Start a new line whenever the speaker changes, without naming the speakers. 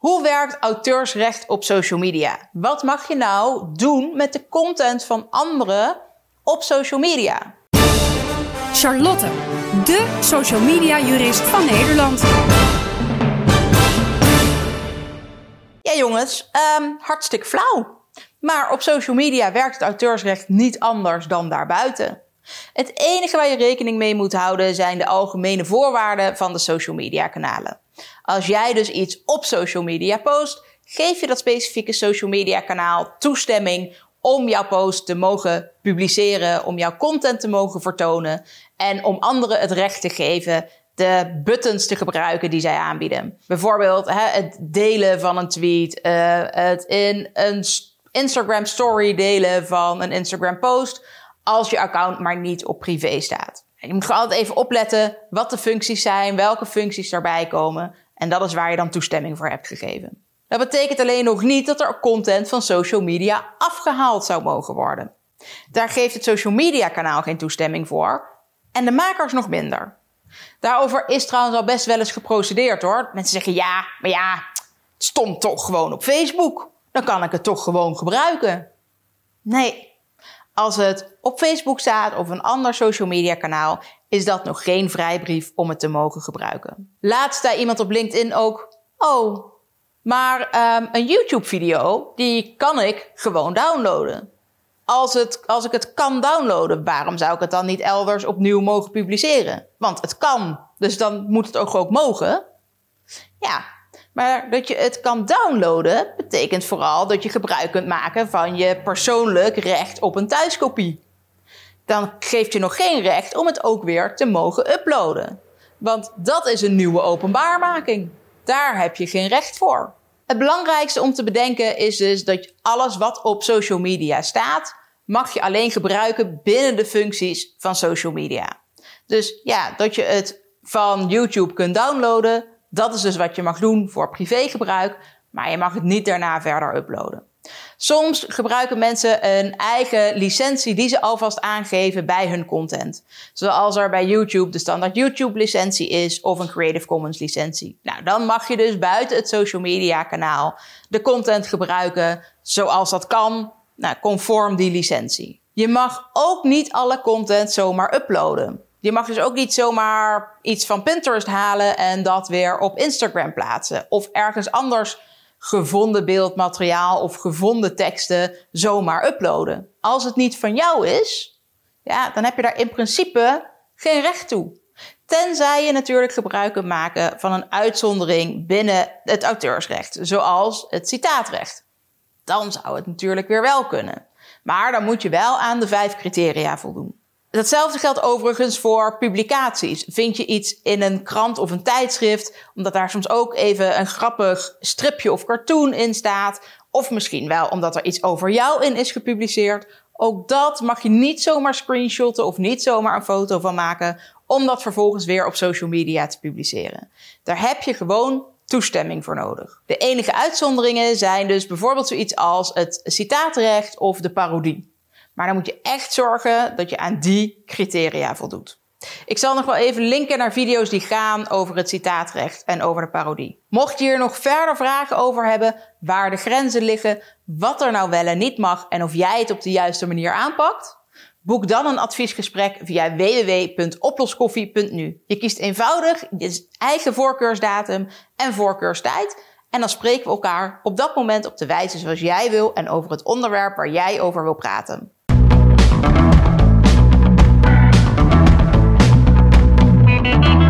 Hoe werkt auteursrecht op social media? Wat mag je nou doen met de content van anderen op social media?
Charlotte, de social media jurist van Nederland.
Ja jongens, um, hartstikke flauw. Maar op social media werkt het auteursrecht niet anders dan daarbuiten. Het enige waar je rekening mee moet houden zijn de algemene voorwaarden van de social media kanalen. Als jij dus iets op social media post, geef je dat specifieke social media kanaal toestemming om jouw post te mogen publiceren, om jouw content te mogen vertonen en om anderen het recht te geven de buttons te gebruiken die zij aanbieden. Bijvoorbeeld hè, het delen van een tweet, uh, het in een Instagram story delen van een Instagram post als je account maar niet op privé staat. Je moet gewoon altijd even opletten wat de functies zijn, welke functies daarbij komen. En dat is waar je dan toestemming voor hebt gegeven. Dat betekent alleen nog niet dat er content van social media afgehaald zou mogen worden. Daar geeft het social media kanaal geen toestemming voor en de makers nog minder. Daarover is trouwens al best wel eens geprocedeerd hoor. Mensen zeggen ja, maar ja, het stond toch gewoon op Facebook. Dan kan ik het toch gewoon gebruiken. Nee, als het op Facebook staat of een ander social media kanaal, is dat nog geen vrijbrief om het te mogen gebruiken. Laatst zei iemand op LinkedIn ook: Oh, maar um, een YouTube-video, die kan ik gewoon downloaden. Als, het, als ik het kan downloaden, waarom zou ik het dan niet elders opnieuw mogen publiceren? Want het kan, dus dan moet het ook ook mogen. Ja, maar dat je het kan downloaden betekent vooral dat je gebruik kunt maken van je persoonlijk recht op een thuiskopie. Dan geeft je nog geen recht om het ook weer te mogen uploaden. Want dat is een nieuwe openbaarmaking. Daar heb je geen recht voor. Het belangrijkste om te bedenken is dus dat alles wat op social media staat, mag je alleen gebruiken binnen de functies van social media. Dus ja, dat je het van YouTube kunt downloaden, dat is dus wat je mag doen voor privégebruik, maar je mag het niet daarna verder uploaden. Soms gebruiken mensen een eigen licentie die ze alvast aangeven bij hun content. Zoals er bij YouTube de standaard YouTube licentie is of een Creative Commons licentie. Nou, dan mag je dus buiten het social media kanaal de content gebruiken zoals dat kan, nou, conform die licentie. Je mag ook niet alle content zomaar uploaden. Je mag dus ook niet zomaar iets van Pinterest halen en dat weer op Instagram plaatsen. Of ergens anders gevonden beeldmateriaal of gevonden teksten zomaar uploaden. Als het niet van jou is, ja, dan heb je daar in principe geen recht toe. Tenzij je natuurlijk gebruik kunt maken van een uitzondering binnen het auteursrecht, zoals het citaatrecht. Dan zou het natuurlijk weer wel kunnen. Maar dan moet je wel aan de vijf criteria voldoen. Datzelfde geldt overigens voor publicaties. Vind je iets in een krant of een tijdschrift, omdat daar soms ook even een grappig stripje of cartoon in staat, of misschien wel omdat er iets over jou in is gepubliceerd, ook dat mag je niet zomaar screenshotten of niet zomaar een foto van maken, om dat vervolgens weer op social media te publiceren. Daar heb je gewoon toestemming voor nodig. De enige uitzonderingen zijn dus bijvoorbeeld zoiets als het citaatrecht of de parodie. Maar dan moet je echt zorgen dat je aan die criteria voldoet. Ik zal nog wel even linken naar video's die gaan over het citaatrecht en over de parodie. Mocht je hier nog verder vragen over hebben, waar de grenzen liggen, wat er nou wel en niet mag en of jij het op de juiste manier aanpakt, boek dan een adviesgesprek via www.oploskoffie.nu. Je kiest eenvoudig je eigen voorkeursdatum en voorkeurstijd en dan spreken we elkaar op dat moment op de wijze zoals jij wil en over het onderwerp waar jij over wil praten. Thank you.